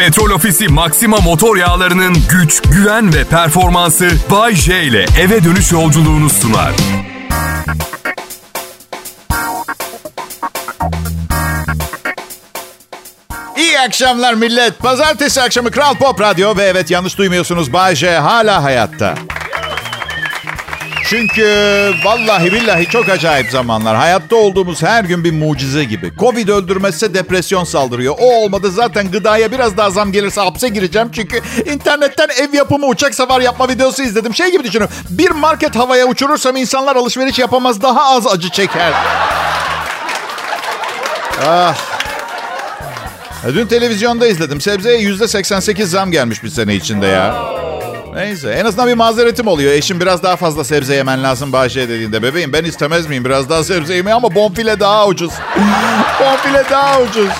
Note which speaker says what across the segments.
Speaker 1: Petrol Ofisi Maxima motor yağlarının güç, güven ve performansı Bay J ile eve dönüş yolculuğunu sunar.
Speaker 2: İyi akşamlar millet. Pazartesi akşamı Kral Pop Radyo ve evet yanlış duymuyorsunuz Bay J hala hayatta. Çünkü vallahi billahi çok acayip zamanlar. Hayatta olduğumuz her gün bir mucize gibi. Covid öldürmezse depresyon saldırıyor. O olmadı zaten gıdaya biraz daha zam gelirse hapse gireceğim. Çünkü internetten ev yapımı uçak savar yapma videosu izledim. Şey gibi düşünün. Bir market havaya uçurursam insanlar alışveriş yapamaz daha az acı çeker. Ah. Dün televizyonda izledim. Sebzeye yüzde 88 zam gelmiş bir sene içinde ya. Neyse en azından bir mazeretim oluyor. Eşim biraz daha fazla sebze yemen lazım Bahçe dediğinde. Bebeğim ben istemez miyim biraz daha sebze yemeyi ama bonfile daha ucuz. bonfile daha ucuz.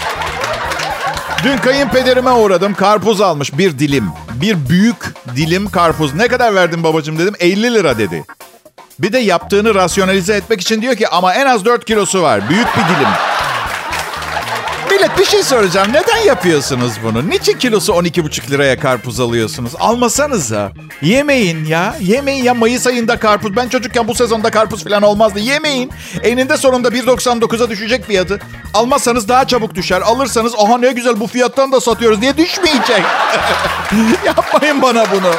Speaker 2: Dün kayınpederime uğradım. Karpuz almış bir dilim. Bir büyük dilim karpuz. Ne kadar verdin babacığım dedim. 50 lira dedi. Bir de yaptığını rasyonalize etmek için diyor ki ama en az 4 kilosu var. Büyük bir dilim. Millet bir şey soracağım. Neden yapıyorsunuz bunu? Niçin kilosu 12,5 liraya karpuz alıyorsunuz? Almasanız ha. Yemeyin ya. Yemeyin ya Mayıs ayında karpuz. Ben çocukken bu sezonda karpuz falan olmazdı. Yemeyin. Eninde sonunda 1.99'a düşecek fiyatı. Almazsanız daha çabuk düşer. Alırsanız aha ne güzel bu fiyattan da satıyoruz diye düşmeyecek. Yapmayın bana bunu.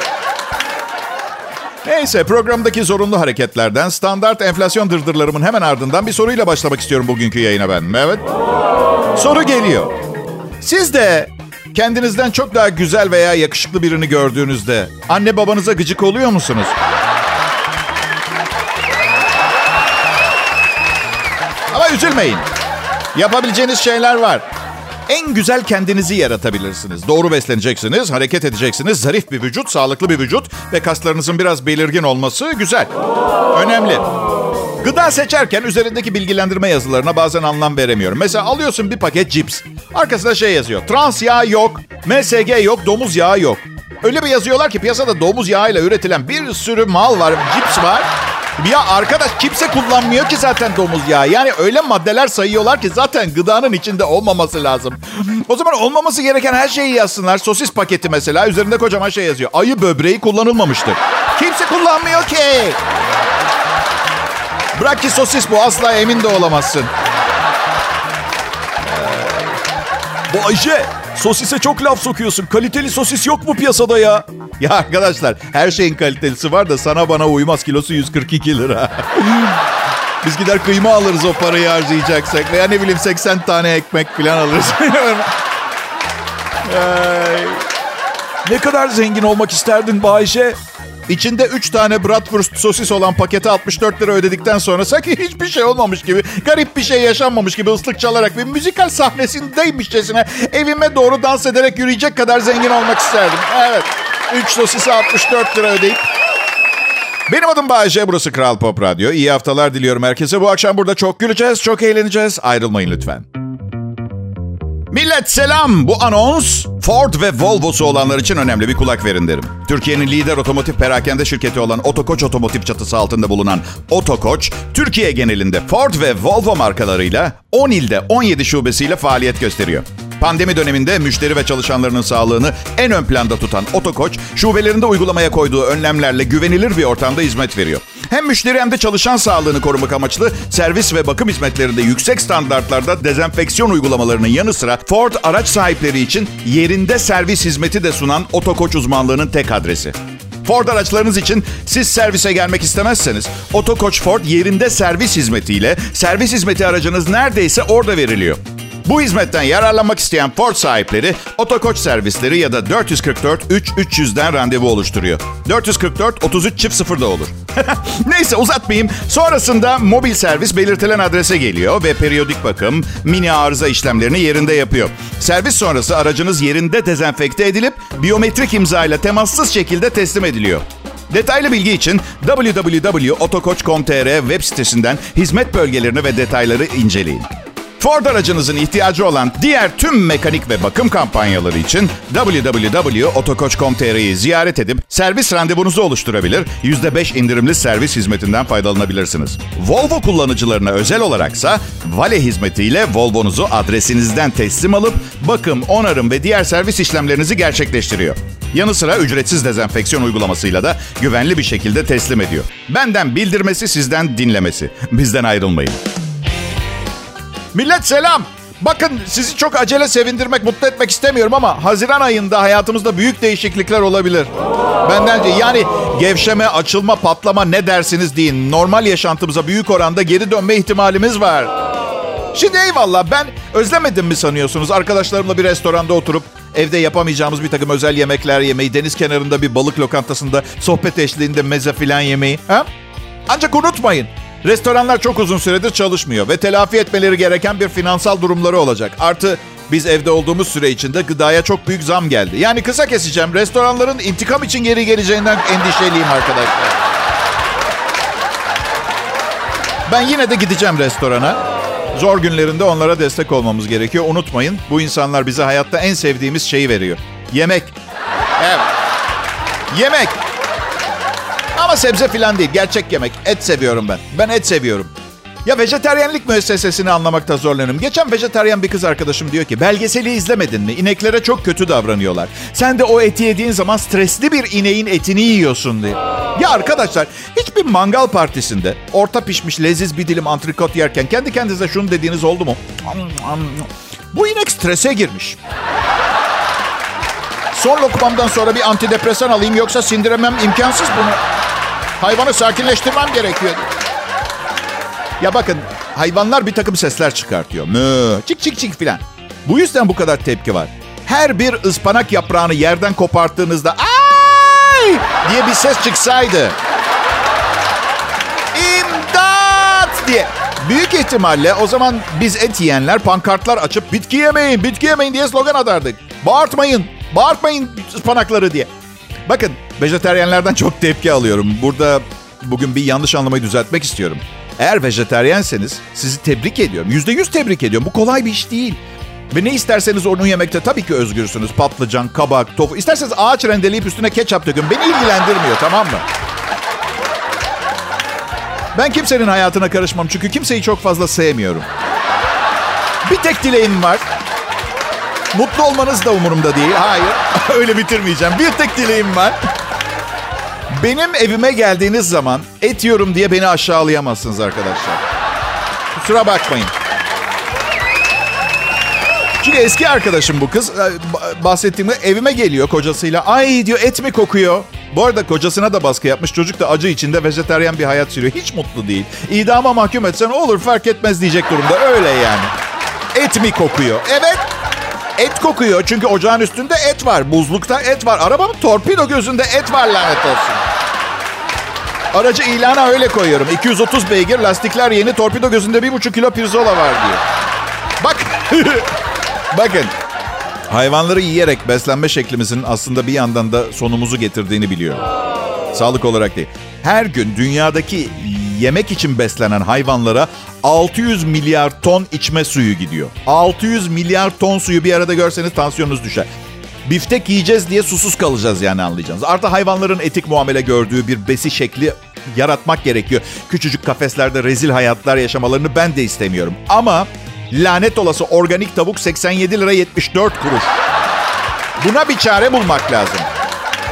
Speaker 2: Neyse programdaki zorunlu hareketlerden standart enflasyon dırdırlarımın hemen ardından bir soruyla başlamak istiyorum bugünkü yayına ben. Evet. Soru geliyor. Siz de kendinizden çok daha güzel veya yakışıklı birini gördüğünüzde anne babanıza gıcık oluyor musunuz? Ama üzülmeyin. Yapabileceğiniz şeyler var. En güzel kendinizi yaratabilirsiniz. Doğru besleneceksiniz, hareket edeceksiniz. Zarif bir vücut, sağlıklı bir vücut ve kaslarınızın biraz belirgin olması güzel. Önemli. Gıda seçerken üzerindeki bilgilendirme yazılarına bazen anlam veremiyorum. Mesela alıyorsun bir paket cips. Arkasında şey yazıyor. Trans yağ yok, MSG yok, domuz yağı yok. Öyle bir yazıyorlar ki piyasada domuz yağıyla üretilen bir sürü mal var, cips var. Ya arkadaş kimse kullanmıyor ki zaten domuz yağı. Yani öyle maddeler sayıyorlar ki zaten gıdanın içinde olmaması lazım. O zaman olmaması gereken her şeyi yazsınlar. Sosis paketi mesela üzerinde kocaman şey yazıyor. Ayı böbreği kullanılmamıştır. Kimse kullanmıyor ki. Bırak ki sosis bu asla emin de olamazsın.
Speaker 3: Bu Ayşe sosise çok laf sokuyorsun. Kaliteli sosis yok mu piyasada ya?
Speaker 2: Ya arkadaşlar her şeyin kalitelisi var da sana bana uymaz. Kilosu 142 lira. Biz gider kıyma alırız o parayı harcayacaksak. Veya ne bileyim 80 tane ekmek falan alırız.
Speaker 3: Ne kadar zengin olmak isterdin bu Ayşe?
Speaker 2: İçinde 3 tane Bratwurst sosis olan pakete 64 lira ödedikten sonra sanki hiçbir şey olmamış gibi, garip bir şey yaşanmamış gibi ıslık çalarak bir müzikal sahnesindeymişçesine evime doğru dans ederek yürüyecek kadar zengin olmak isterdim. Evet. 3 sosisi 64 lira ödeyip benim adım Bayece, burası Kral Pop Radyo. İyi haftalar diliyorum herkese. Bu akşam burada çok güleceğiz, çok eğleneceğiz. Ayrılmayın lütfen. Millet selam. Bu anons Ford ve Volvo'su olanlar için önemli bir kulak verin derim. Türkiye'nin lider otomotiv perakende şirketi olan Otokoç Otomotiv çatısı altında bulunan Otokoç, Türkiye genelinde Ford ve Volvo markalarıyla 10 ilde 17 şubesiyle faaliyet gösteriyor. Pandemi döneminde müşteri ve çalışanlarının sağlığını en ön planda tutan Otokoç, şubelerinde uygulamaya koyduğu önlemlerle güvenilir bir ortamda hizmet veriyor. Hem müşteri hem de çalışan sağlığını korumak amaçlı servis ve bakım hizmetlerinde yüksek standartlarda dezenfeksiyon uygulamalarının yanı sıra Ford araç sahipleri için yerinde servis hizmeti de sunan Otokoç uzmanlığının tek adresi. Ford araçlarınız için siz servise gelmek istemezseniz Otokoç Ford yerinde servis hizmetiyle servis hizmeti aracınız neredeyse orada veriliyor. Bu hizmetten yararlanmak isteyen Ford sahipleri Otokoç servisleri ya da 444 3 300'den randevu oluşturuyor. 444 33 çift 0'da olur. Neyse uzatmayayım. Sonrasında mobil servis belirtilen adrese geliyor ve periyodik bakım, mini arıza işlemlerini yerinde yapıyor. Servis sonrası aracınız yerinde dezenfekte edilip biyometrik imza ile temassız şekilde teslim ediliyor. Detaylı bilgi için www.otokoç.com.tr web sitesinden hizmet bölgelerini ve detayları inceleyin. Ford aracınızın ihtiyacı olan diğer tüm mekanik ve bakım kampanyaları için www.otokoç.com.tr'yi ziyaret edip servis randevunuzu oluşturabilir, %5 indirimli servis hizmetinden faydalanabilirsiniz. Volvo kullanıcılarına özel olaraksa Vale hizmetiyle Volvo'nuzu adresinizden teslim alıp bakım, onarım ve diğer servis işlemlerinizi gerçekleştiriyor. Yanı sıra ücretsiz dezenfeksiyon uygulamasıyla da güvenli bir şekilde teslim ediyor. Benden bildirmesi, sizden dinlemesi. Bizden ayrılmayın. Millet selam. Bakın sizi çok acele sevindirmek, mutlu etmek istemiyorum ama Haziran ayında hayatımızda büyük değişiklikler olabilir. Bendence yani gevşeme, açılma, patlama ne dersiniz deyin. Normal yaşantımıza büyük oranda geri dönme ihtimalimiz var. Şimdi eyvallah ben özlemedim mi sanıyorsunuz? Arkadaşlarımla bir restoranda oturup evde yapamayacağımız bir takım özel yemekler yemeyi, deniz kenarında bir balık lokantasında sohbet eşliğinde meze filan yemeyi. Ha? Ancak unutmayın. Restoranlar çok uzun süredir çalışmıyor ve telafi etmeleri gereken bir finansal durumları olacak. Artı biz evde olduğumuz süre içinde gıdaya çok büyük zam geldi. Yani kısa keseceğim. Restoranların intikam için geri geleceğinden endişeliyim arkadaşlar. Ben yine de gideceğim restorana. Zor günlerinde onlara destek olmamız gerekiyor. Unutmayın bu insanlar bize hayatta en sevdiğimiz şeyi veriyor. Yemek. Evet. Yemek. Ama sebze falan değil. Gerçek yemek. Et seviyorum ben. Ben et seviyorum. Ya vejeteryenlik müessesesini anlamakta zorlanıyorum. Geçen vejeteryen bir kız arkadaşım diyor ki belgeseli izlemedin mi? İneklere çok kötü davranıyorlar. Sen de o eti yediğin zaman stresli bir ineğin etini yiyorsun diye. Ya arkadaşlar hiçbir mangal partisinde orta pişmiş leziz bir dilim antrikot yerken kendi kendinize şunu dediğiniz oldu mu? Bu inek strese girmiş. Son lokmamdan sonra bir antidepresan alayım yoksa sindiremem imkansız bunu. Hayvanı sakinleştirmem gerekiyor. Ya bakın hayvanlar bir takım sesler çıkartıyor. Mü, çık çık çık filan. Bu yüzden bu kadar tepki var. Her bir ıspanak yaprağını yerden koparttığınızda ay diye bir ses çıksaydı. İmdat diye. Büyük ihtimalle o zaman biz et yiyenler pankartlar açıp bitki yemeyin, bitki yemeyin diye slogan atardık. Bağırtmayın, bağırtmayın ıspanakları diye. Bakın vejeteryenlerden çok tepki alıyorum. Burada bugün bir yanlış anlamayı düzeltmek istiyorum. Eğer vejeteryenseniz sizi tebrik ediyorum. Yüzde yüz tebrik ediyorum. Bu kolay bir iş değil. Ve ne isterseniz onu yemekte tabii ki özgürsünüz. Patlıcan, kabak, tofu. İsterseniz ağaç rendeleyip üstüne ketçap dökün. Beni ilgilendirmiyor tamam mı? Ben kimsenin hayatına karışmam çünkü kimseyi çok fazla sevmiyorum. Bir tek dileğim var. Mutlu olmanız da umurumda değil. Hayır. Öyle bitirmeyeceğim. Bir tek dileğim var. Benim evime geldiğiniz zaman et yiyorum diye beni aşağılayamazsınız arkadaşlar. Kusura bakmayın. Çünkü eski arkadaşım bu kız. Ee, bahsettiğimde evime geliyor kocasıyla. Ay diyor et mi kokuyor? Bu arada kocasına da baskı yapmış. Çocuk da acı içinde vejeteryan bir hayat sürüyor. Hiç mutlu değil. İdama mahkum etsen olur fark etmez diyecek durumda. Öyle yani. Et mi kokuyor? Evet. Et kokuyor çünkü ocağın üstünde et var. Buzlukta et var. Arabamın torpido gözünde et var lanet olsun. Aracı ilana öyle koyuyorum. 230 beygir, lastikler yeni, torpido gözünde 1,5 kilo pirzola var diyor. Bak, bakın. Hayvanları yiyerek beslenme şeklimizin aslında bir yandan da sonumuzu getirdiğini biliyorum. Sağlık olarak değil. Her gün dünyadaki yemek için beslenen hayvanlara 600 milyar ton içme suyu gidiyor. 600 milyar ton suyu bir arada görseniz tansiyonunuz düşer. Biftek yiyeceğiz diye susuz kalacağız yani anlayacağınız. Artı hayvanların etik muamele gördüğü bir besi şekli yaratmak gerekiyor. Küçücük kafeslerde rezil hayatlar yaşamalarını ben de istemiyorum. Ama lanet olası organik tavuk 87 lira 74 kuruş. Buna bir çare bulmak lazım.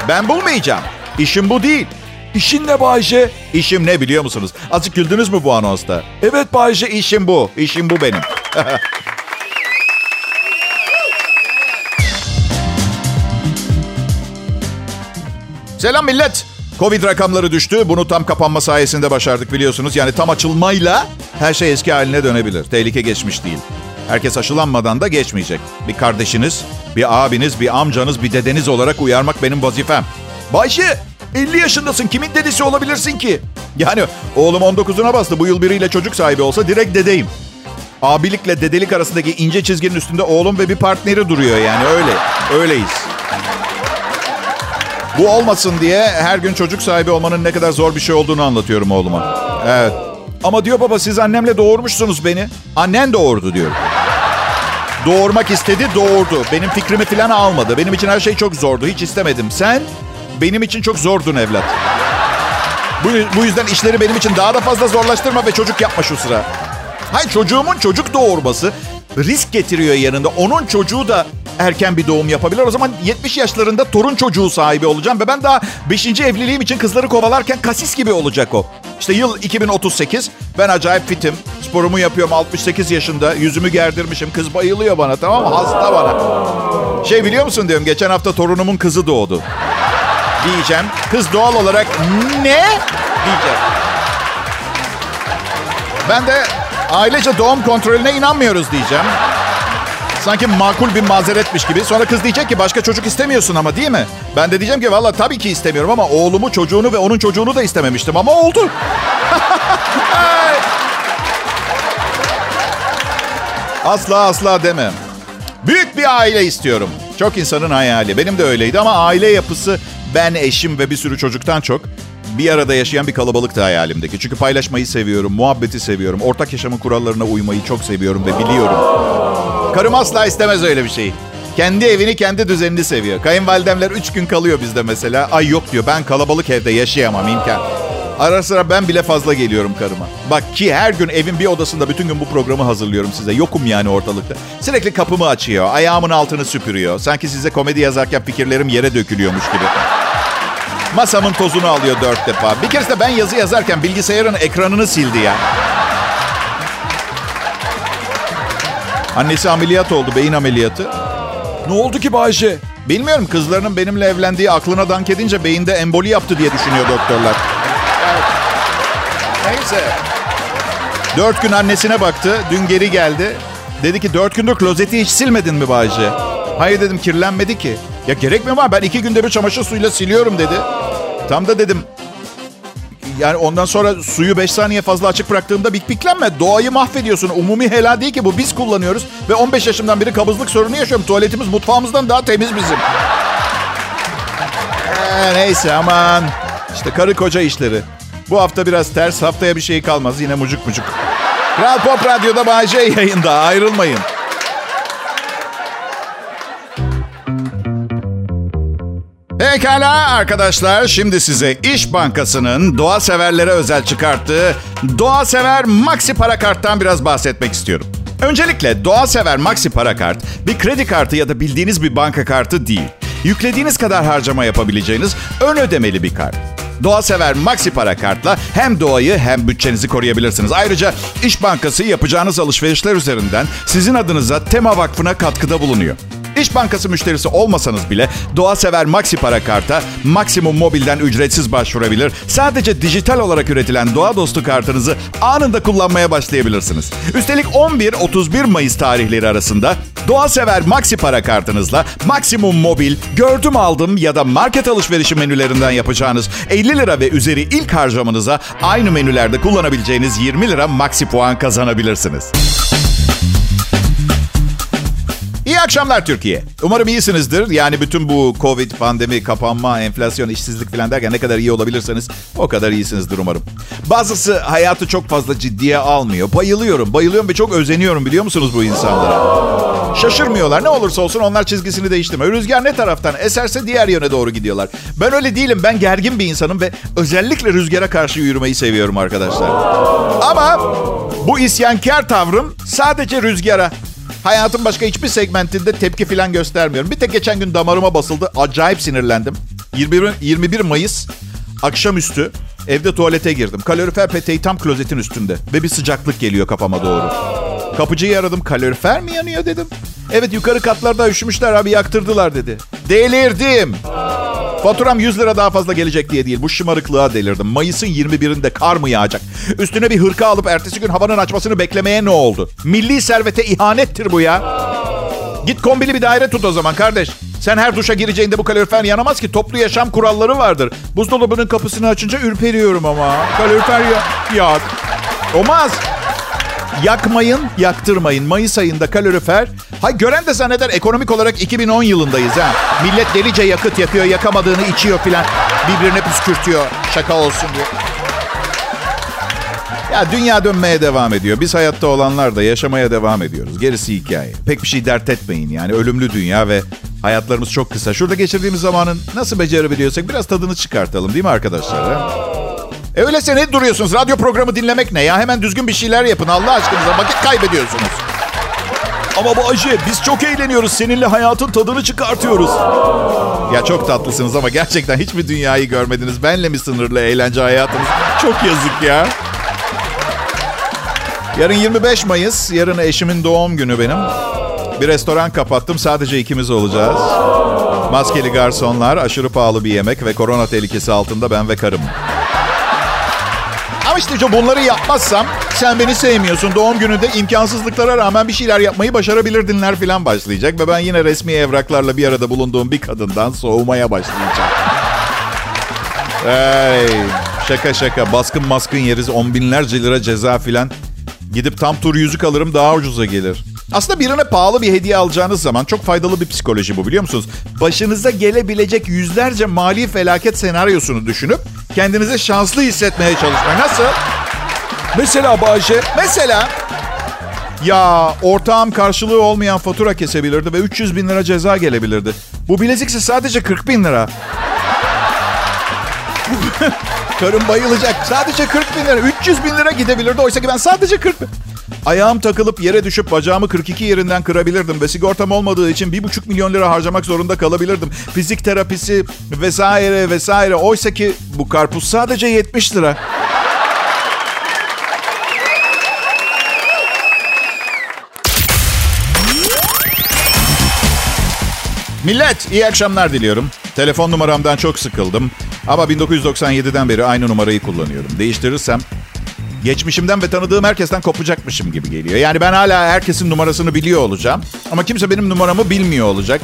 Speaker 2: Ben bulmayacağım. İşim bu değil.
Speaker 3: İşin ne Bayce?
Speaker 2: İşim ne biliyor musunuz? Azıcık güldünüz mü bu anonsta?
Speaker 3: Evet Bayce.
Speaker 2: İşim bu. İşim bu benim. Selam millet. Covid rakamları düştü. Bunu tam kapanma sayesinde başardık biliyorsunuz. Yani tam açılmayla her şey eski haline dönebilir. Tehlike geçmiş değil. Herkes aşılanmadan da geçmeyecek. Bir kardeşiniz, bir abiniz, bir amcanız, bir dedeniz olarak uyarmak benim vazifem.
Speaker 3: Bayşe 50 yaşındasın. Kimin dedesi olabilirsin ki?
Speaker 2: Yani oğlum 19'una bastı. Bu yıl biriyle çocuk sahibi olsa direkt dedeyim. Abilikle dedelik arasındaki ince çizginin üstünde oğlum ve bir partneri duruyor yani öyle. Öyleyiz. Bu olmasın diye her gün çocuk sahibi olmanın ne kadar zor bir şey olduğunu anlatıyorum oğluma. Evet. Ama diyor baba siz annemle doğurmuşsunuz beni. Annen doğurdu diyor. Doğurmak istedi, doğurdu. Benim fikrimi falan almadı. Benim için her şey çok zordu. Hiç istemedim. Sen benim için çok zordun evlat. Bu, bu yüzden işleri benim için daha da fazla zorlaştırma ve çocuk yapma şu sıra. Hayır çocuğumun çocuk doğurması risk getiriyor yanında. Onun çocuğu da erken bir doğum yapabilir. O zaman 70 yaşlarında torun çocuğu sahibi olacağım ve ben daha 5. evliliğim için kızları kovalarken kasis gibi olacak o. İşte yıl 2038. Ben acayip fitim. Sporumu yapıyorum 68 yaşında. Yüzümü gerdirmişim. Kız bayılıyor bana tamam mı? Hasta bana. Şey biliyor musun diyorum. Geçen hafta torunumun kızı doğdu. Diyeceğim. Kız doğal olarak ne? Diyeceğim. Ben de ailece doğum kontrolüne inanmıyoruz diyeceğim. Sanki makul bir mazeretmiş gibi. Sonra kız diyecek ki başka çocuk istemiyorsun ama değil mi? Ben de diyeceğim ki valla tabii ki istemiyorum ama oğlumu, çocuğunu ve onun çocuğunu da istememiştim ama oldu. asla asla deme. Büyük bir aile istiyorum. Çok insanın hayali. Benim de öyleydi ama aile yapısı ben, eşim ve bir sürü çocuktan çok bir arada yaşayan bir kalabalıktı hayalimdeki. Çünkü paylaşmayı seviyorum, muhabbeti seviyorum. Ortak yaşamın kurallarına uymayı çok seviyorum ve biliyorum. Karım asla istemez öyle bir şeyi. Kendi evini, kendi düzenini seviyor. Kayınvalidemler üç gün kalıyor bizde mesela. Ay yok diyor ben kalabalık evde yaşayamam imkan. Ara sıra ben bile fazla geliyorum karıma. Bak ki her gün evin bir odasında bütün gün bu programı hazırlıyorum size. Yokum yani ortalıkta. Sürekli kapımı açıyor, ayağımın altını süpürüyor. Sanki size komedi yazarken fikirlerim yere dökülüyormuş gibi. Masamın tozunu alıyor dört defa. Bir kere de ben yazı yazarken bilgisayarın ekranını sildi ya. Annesi ameliyat oldu, beyin ameliyatı.
Speaker 3: Ne oldu ki Bayce?
Speaker 2: Bilmiyorum kızlarının benimle evlendiği aklına dank edince beyinde emboli yaptı diye düşünüyor doktorlar. Evet. Neyse. Dört gün annesine baktı. Dün geri geldi. Dedi ki dört gündür klozeti hiç silmedin mi Bayce? Hayır dedim kirlenmedi ki. Ya gerek mi var? Ben iki günde bir çamaşır suyuyla siliyorum dedi. Tam da dedim yani ondan sonra suyu 5 saniye fazla açık bıraktığımda bik biklenme. Doğayı mahvediyorsun. Umumi helal değil ki bu. Biz kullanıyoruz. Ve 15 yaşımdan beri kabızlık sorunu yaşıyorum. Tuvaletimiz mutfağımızdan daha temiz bizim. Ee, neyse aman. İşte karı koca işleri. Bu hafta biraz ters. Haftaya bir şey kalmaz. Yine mucuk mucuk. Kral Pop Radyo'da Bay J yayında. Ayrılmayın. Pekala arkadaşlar şimdi size İş Bankası'nın doğa severlere özel çıkarttığı Doğa Sever Maxi Para Kart'tan biraz bahsetmek istiyorum. Öncelikle Doğa Sever Maxi Para Kart bir kredi kartı ya da bildiğiniz bir banka kartı değil. Yüklediğiniz kadar harcama yapabileceğiniz ön ödemeli bir kart. Doğa Sever Maxi Para Kart'la hem doğayı hem bütçenizi koruyabilirsiniz. Ayrıca İş Bankası yapacağınız alışverişler üzerinden sizin adınıza Tema Vakfı'na katkıda bulunuyor. İş Bankası müşterisi olmasanız bile Doğa Sever Maxi Para Kart'a Maksimum Mobil'den ücretsiz başvurabilir. Sadece dijital olarak üretilen Doğa Dostu kartınızı anında kullanmaya başlayabilirsiniz. Üstelik 11-31 Mayıs tarihleri arasında Doğa Sever Maxi Para Kartınızla Maksimum Mobil, gördüm aldım ya da market alışverişi menülerinden yapacağınız 50 lira ve üzeri ilk harcamanıza aynı menülerde kullanabileceğiniz 20 lira Maxi puan kazanabilirsiniz. İyi akşamlar Türkiye. Umarım iyisinizdir. Yani bütün bu Covid, pandemi, kapanma, enflasyon, işsizlik falan derken ne kadar iyi olabilirseniz o kadar iyisinizdir umarım. Bazısı hayatı çok fazla ciddiye almıyor. Bayılıyorum, bayılıyorum ve çok özeniyorum biliyor musunuz bu insanlara? Şaşırmıyorlar. Ne olursa olsun onlar çizgisini değiştirmiyor. Rüzgar ne taraftan eserse diğer yöne doğru gidiyorlar. Ben öyle değilim. Ben gergin bir insanım ve özellikle rüzgara karşı yürümeyi seviyorum arkadaşlar. Ama bu isyankar tavrım sadece rüzgara. Hayatın başka hiçbir segmentinde tepki falan göstermiyorum. Bir tek geçen gün damarıma basıldı. Acayip sinirlendim. 21, 21 Mayıs akşamüstü evde tuvalete girdim. Kalorifer peteği tam klozetin üstünde. Ve bir sıcaklık geliyor kafama doğru. Kapıcıyı aradım. Kalorifer mi yanıyor dedim. Evet yukarı katlarda üşümüşler abi yaktırdılar dedi. Delirdim. Faturam 100 lira daha fazla gelecek diye değil. Bu şımarıklığa delirdim. Mayıs'ın 21'inde kar mı yağacak? Üstüne bir hırka alıp ertesi gün havanın açmasını beklemeye ne oldu? Milli servete ihanettir bu ya. Git kombili bir daire tut o zaman kardeş. Sen her duşa gireceğinde bu kalorifer yanamaz ki. Toplu yaşam kuralları vardır. Buzdolabının kapısını açınca ürperiyorum ama. Kalorifer ya yak. Olmaz. Yakmayın, yaktırmayın. Mayıs ayında kalorifer. Hay gören de zanneder ekonomik olarak 2010 yılındayız ha. Millet delice yakıt yakıyor, yakamadığını içiyor filan. Birbirine püskürtüyor şaka olsun diye. Ya dünya dönmeye devam ediyor. Biz hayatta olanlar da yaşamaya devam ediyoruz. Gerisi hikaye. Pek bir şey dert etmeyin yani. Ölümlü dünya ve hayatlarımız çok kısa. Şurada geçirdiğimiz zamanın nasıl becerebiliyorsak biraz tadını çıkartalım değil mi arkadaşlar? Ha? E öyleyse ne duruyorsunuz? Radyo programı dinlemek ne ya? Hemen düzgün bir şeyler yapın Allah aşkınıza. Vakit kaybediyorsunuz.
Speaker 3: Ama Bayce biz çok eğleniyoruz. Seninle hayatın tadını çıkartıyoruz.
Speaker 2: Ya çok tatlısınız ama gerçekten hiçbir dünyayı görmediniz. Benle mi sınırlı eğlence hayatınız? Çok yazık ya. Yarın 25 Mayıs. Yarın eşimin doğum günü benim. Bir restoran kapattım. Sadece ikimiz olacağız. Maskeli garsonlar, aşırı pahalı bir yemek ve korona tehlikesi altında ben ve karım. İşte bunları yapmazsam sen beni sevmiyorsun. Doğum gününde imkansızlıklara rağmen bir şeyler yapmayı başarabilirdinler falan başlayacak. Ve ben yine resmi evraklarla bir arada bulunduğum bir kadından soğumaya başlayacağım. Hey, şaka şaka baskın maskın yeriz on binlerce lira ceza filan. Gidip tam tur yüzük alırım daha ucuza gelir. Aslında birine pahalı bir hediye alacağınız zaman çok faydalı bir psikoloji bu biliyor musunuz? Başınıza gelebilecek yüzlerce mali felaket senaryosunu düşünüp kendinizi şanslı hissetmeye çalışmak. Nasıl?
Speaker 3: Mesela Bayce
Speaker 2: Mesela ya ortağım karşılığı olmayan fatura kesebilirdi ve 300 bin lira ceza gelebilirdi. Bu bilezikse sadece 40 bin lira. Karım bayılacak. Sadece 40 bin lira. 300 bin lira gidebilirdi. Oysa ki ben sadece 40 bin. Ayağım takılıp yere düşüp bacağımı 42 yerinden kırabilirdim ve sigortam olmadığı için 1,5 milyon lira harcamak zorunda kalabilirdim. Fizik terapisi vesaire vesaire. Oysa ki bu karpuz sadece 70 lira. Millet iyi akşamlar diliyorum. Telefon numaramdan çok sıkıldım. Ama 1997'den beri aynı numarayı kullanıyorum. Değiştirirsem geçmişimden ve tanıdığım herkesten kopacakmışım gibi geliyor. Yani ben hala herkesin numarasını biliyor olacağım. Ama kimse benim numaramı bilmiyor olacak.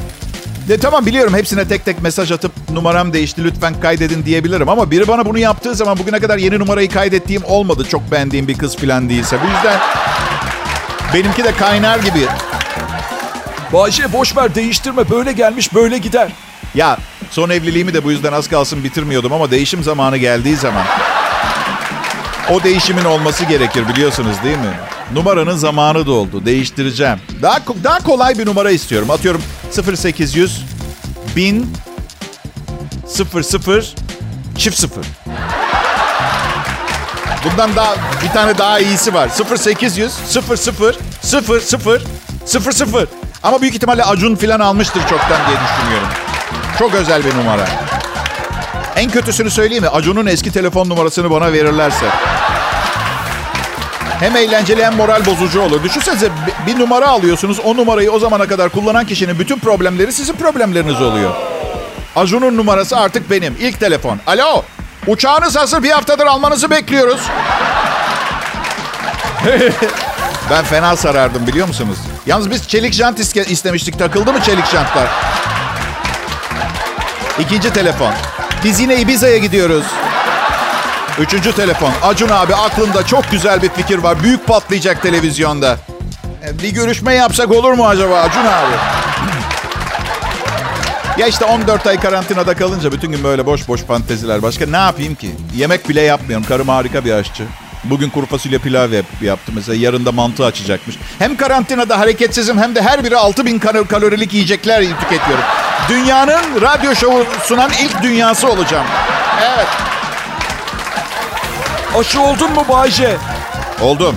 Speaker 2: De, tamam biliyorum hepsine tek tek mesaj atıp numaram değişti lütfen kaydedin diyebilirim. Ama biri bana bunu yaptığı zaman bugüne kadar yeni numarayı kaydettiğim olmadı. Çok beğendiğim bir kız falan değilse. Bu yüzden benimki de kaynar gibi.
Speaker 3: Bayce boş ver değiştirme böyle gelmiş böyle gider.
Speaker 2: Ya son evliliğimi de bu yüzden az kalsın bitirmiyordum ama değişim zamanı geldiği zaman o değişimin olması gerekir biliyorsunuz değil mi? Numaranın zamanı doldu. Değiştireceğim. Daha daha kolay bir numara istiyorum. Atıyorum 0800 1000 00 çift 0. Bundan daha bir tane daha iyisi var. 0800 00 00 00 00. Ama büyük ihtimalle Acun filan almıştır çoktan diye düşünüyorum. Çok özel bir numara. En kötüsünü söyleyeyim mi? Acun'un eski telefon numarasını bana verirlerse. Hem eğlenceli hem moral bozucu olur. Düşünsenize bir numara alıyorsunuz. O numarayı o zamana kadar kullanan kişinin bütün problemleri sizin problemleriniz oluyor. Acun'un numarası artık benim. İlk telefon. Alo. Uçağınız hazır bir haftadır almanızı bekliyoruz. ben fena sarardım biliyor musunuz? Yalnız biz çelik jant istemiştik. Takıldı mı çelik jantlar? İkinci telefon. Biz yine Ibiza'ya gidiyoruz. Üçüncü telefon. Acun abi aklımda çok güzel bir fikir var. Büyük patlayacak televizyonda. E, bir görüşme yapsak olur mu acaba Acun abi? ya işte 14 ay karantinada kalınca bütün gün böyle boş boş fanteziler. Başka ne yapayım ki? Yemek bile yapmıyorum. Karım harika bir aşçı. Bugün kuru fasulye pilav yap, yaptı mesela. Yarın da mantı açacakmış. Hem karantinada hareketsizim hem de her biri 6000 kal- kalorilik yiyecekler tüketiyorum. Dünyanın radyo şovu sunan ilk dünyası olacağım. Evet.
Speaker 3: Aşı oldun mu Bayce?
Speaker 2: Oldum.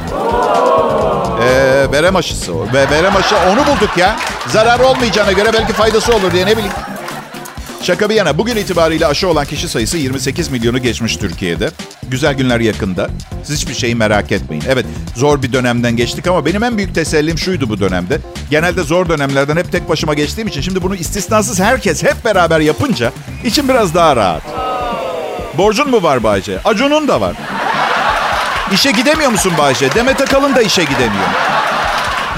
Speaker 2: Ee, verem aşısı o. Ve verem aşı onu bulduk ya. Zarar olmayacağına göre belki faydası olur diye ne bileyim. Şaka bir yana bugün itibariyle aşı olan kişi sayısı 28 milyonu geçmiş Türkiye'de. Güzel günler yakında. Siz hiçbir şeyi merak etmeyin. Evet zor bir dönemden geçtik ama benim en büyük tesellim şuydu bu dönemde. Genelde zor dönemlerden hep tek başıma geçtiğim için şimdi bunu istisnasız herkes hep beraber yapınca içim biraz daha rahat. Borcun mu var Bayce? Acun'un da var. İşe gidemiyor musun Bayce? Demet Akalın da işe gidemiyor.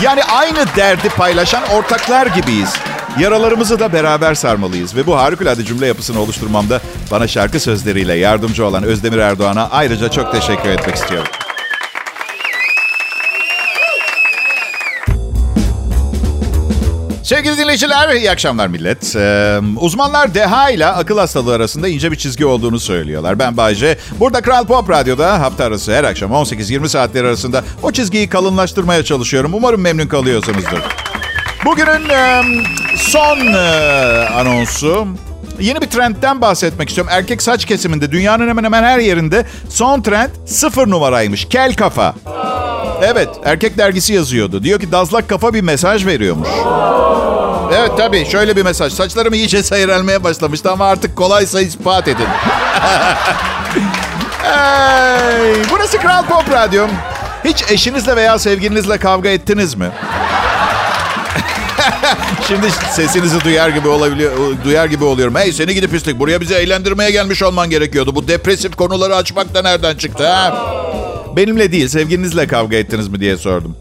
Speaker 2: Yani aynı derdi paylaşan ortaklar gibiyiz. Yaralarımızı da beraber sarmalıyız. Ve bu harikulade cümle yapısını oluşturmamda bana şarkı sözleriyle yardımcı olan Özdemir Erdoğan'a ayrıca çok teşekkür etmek istiyorum. Sevgili dinleyiciler, iyi akşamlar millet. Ee, uzmanlar deha ile akıl hastalığı arasında ince bir çizgi olduğunu söylüyorlar. Ben Bayce. Burada Kral Pop Radyo'da hafta arası her akşam 18-20 saatleri arasında o çizgiyi kalınlaştırmaya çalışıyorum. Umarım memnun kalıyorsunuzdur. Bugünün e, son e, anonsu Yeni bir trendten bahsetmek istiyorum. Erkek saç kesiminde dünyanın hemen hemen her yerinde son trend sıfır numaraymış. Kel kafa. Evet, erkek dergisi yazıyordu. Diyor ki dazlak kafa bir mesaj veriyormuş. Evet tabii şöyle bir mesaj. Saçlarım iyice seyrelmeye başlamıştı ama artık kolaysa ispat edin. hey, burası Kral Pop Radyo. Hiç eşinizle veya sevgilinizle kavga ettiniz mi? Şimdi sesinizi duyar gibi olabiliyor, duyar gibi oluyorum. Hey seni gidip pislik buraya bizi eğlendirmeye gelmiş olman gerekiyordu. Bu depresif konuları açmak da nereden çıktı ha? Benimle değil sevgilinizle kavga ettiniz mi diye sordum.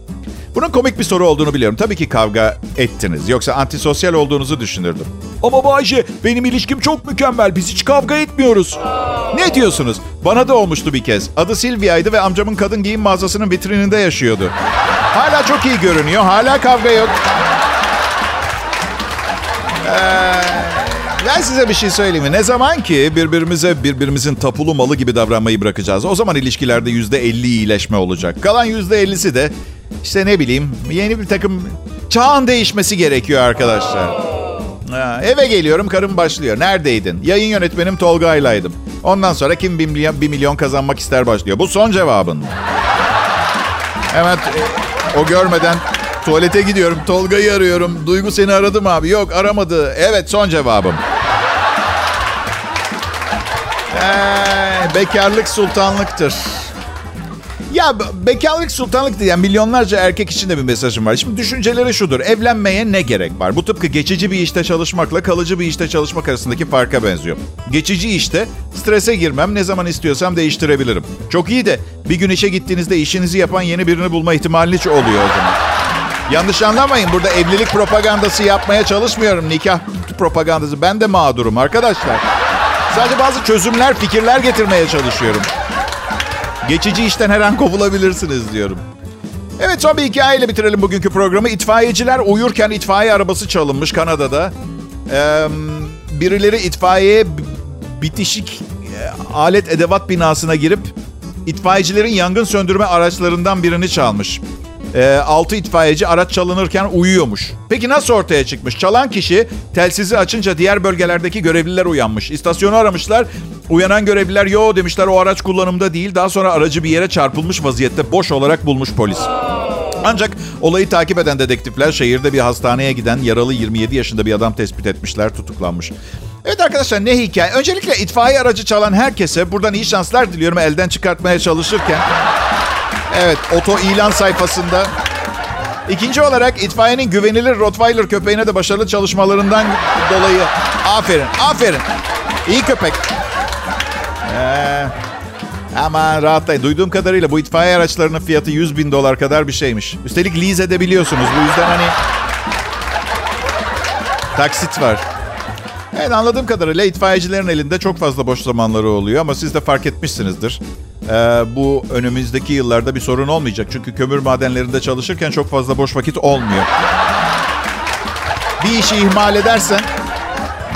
Speaker 2: Bunun komik bir soru olduğunu biliyorum. Tabii ki kavga ettiniz. Yoksa antisosyal olduğunuzu düşünürdüm.
Speaker 3: Ama Bayce benim ilişkim çok mükemmel. Biz hiç kavga etmiyoruz.
Speaker 2: Ne diyorsunuz? Bana da olmuştu bir kez. Adı Silvia'ydı ve amcamın kadın giyim mağazasının vitrininde yaşıyordu. Hala çok iyi görünüyor. Hala kavga yok. Ee, ben size bir şey söyleyeyim mi? Ne zaman ki birbirimize birbirimizin tapulu malı gibi davranmayı bırakacağız. O zaman ilişkilerde yüzde elli iyileşme olacak. Kalan yüzde ellisi de işte ne bileyim yeni bir takım çağın değişmesi gerekiyor arkadaşlar. Ha, eve geliyorum karım başlıyor. Neredeydin? Yayın yönetmenim Tolga'ylaydım. Ondan sonra kim bir milyon, bir milyon kazanmak ister başlıyor. Bu son cevabın. Hemen o görmeden tuvalete gidiyorum. Tolga'yı arıyorum. Duygu seni aradı mı abi? Yok aramadı. Evet son cevabım. Ee, bekarlık sultanlıktır. Ya bekarlık sultanlık diyen milyonlarca erkek için de bir mesajım var. Şimdi düşünceleri şudur. Evlenmeye ne gerek var? Bu tıpkı geçici bir işte çalışmakla kalıcı bir işte çalışmak arasındaki farka benziyor. Geçici işte strese girmem ne zaman istiyorsam değiştirebilirim. Çok iyi de bir gün işe gittiğinizde işinizi yapan yeni birini bulma ihtimaliniz oluyor o zaman. Yanlış anlamayın. Burada evlilik propagandası yapmaya çalışmıyorum. Nikah propagandası. Ben de mağdurum arkadaşlar. Sadece bazı çözümler, fikirler getirmeye çalışıyorum. Geçici işten her an kovulabilirsiniz diyorum. Evet son bir hikayeyle bitirelim bugünkü programı. İtfaiyeciler uyurken itfaiye arabası çalınmış Kanada'da. Ee, birileri itfaiye bitişik e, alet edevat binasına girip itfaiyecilerin yangın söndürme araçlarından birini çalmış. E, 6 itfaiyeci araç çalınırken uyuyormuş. Peki nasıl ortaya çıkmış? Çalan kişi telsizi açınca diğer bölgelerdeki görevliler uyanmış. İstasyonu aramışlar. Uyanan görevliler yo demişler o araç kullanımda değil. Daha sonra aracı bir yere çarpılmış vaziyette boş olarak bulmuş polis. Ancak olayı takip eden dedektifler şehirde bir hastaneye giden yaralı 27 yaşında bir adam tespit etmişler, tutuklanmış. Evet arkadaşlar ne hikaye? Öncelikle itfaiye aracı çalan herkese buradan iyi şanslar diliyorum elden çıkartmaya çalışırken. Evet, oto ilan sayfasında. İkinci olarak itfaiyenin güvenilir Rottweiler köpeğine de başarılı çalışmalarından dolayı aferin, aferin. İyi köpek. Ee, ama rahatlayın. Duyduğum kadarıyla bu itfaiye araçlarının fiyatı 100 bin dolar kadar bir şeymiş. Üstelik lease edebiliyorsunuz. Bu yüzden hani taksit var. Evet anladığım kadarıyla itfaiyecilerin elinde çok fazla boş zamanları oluyor ama siz de fark etmişsinizdir. Ee, bu önümüzdeki yıllarda bir sorun olmayacak. Çünkü kömür madenlerinde çalışırken çok fazla boş vakit olmuyor. Bir işi ihmal edersen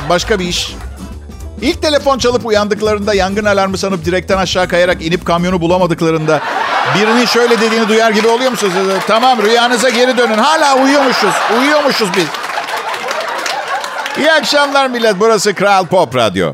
Speaker 2: başka bir iş. İlk telefon çalıp uyandıklarında yangın alarmı sanıp direkten aşağı kayarak inip kamyonu bulamadıklarında birinin şöyle dediğini duyar gibi oluyor musunuz? Tamam rüyanıza geri dönün. Hala uyuyormuşuz. Uyuyormuşuz biz. İyi akşamlar millet. Burası Kral Pop Radyo.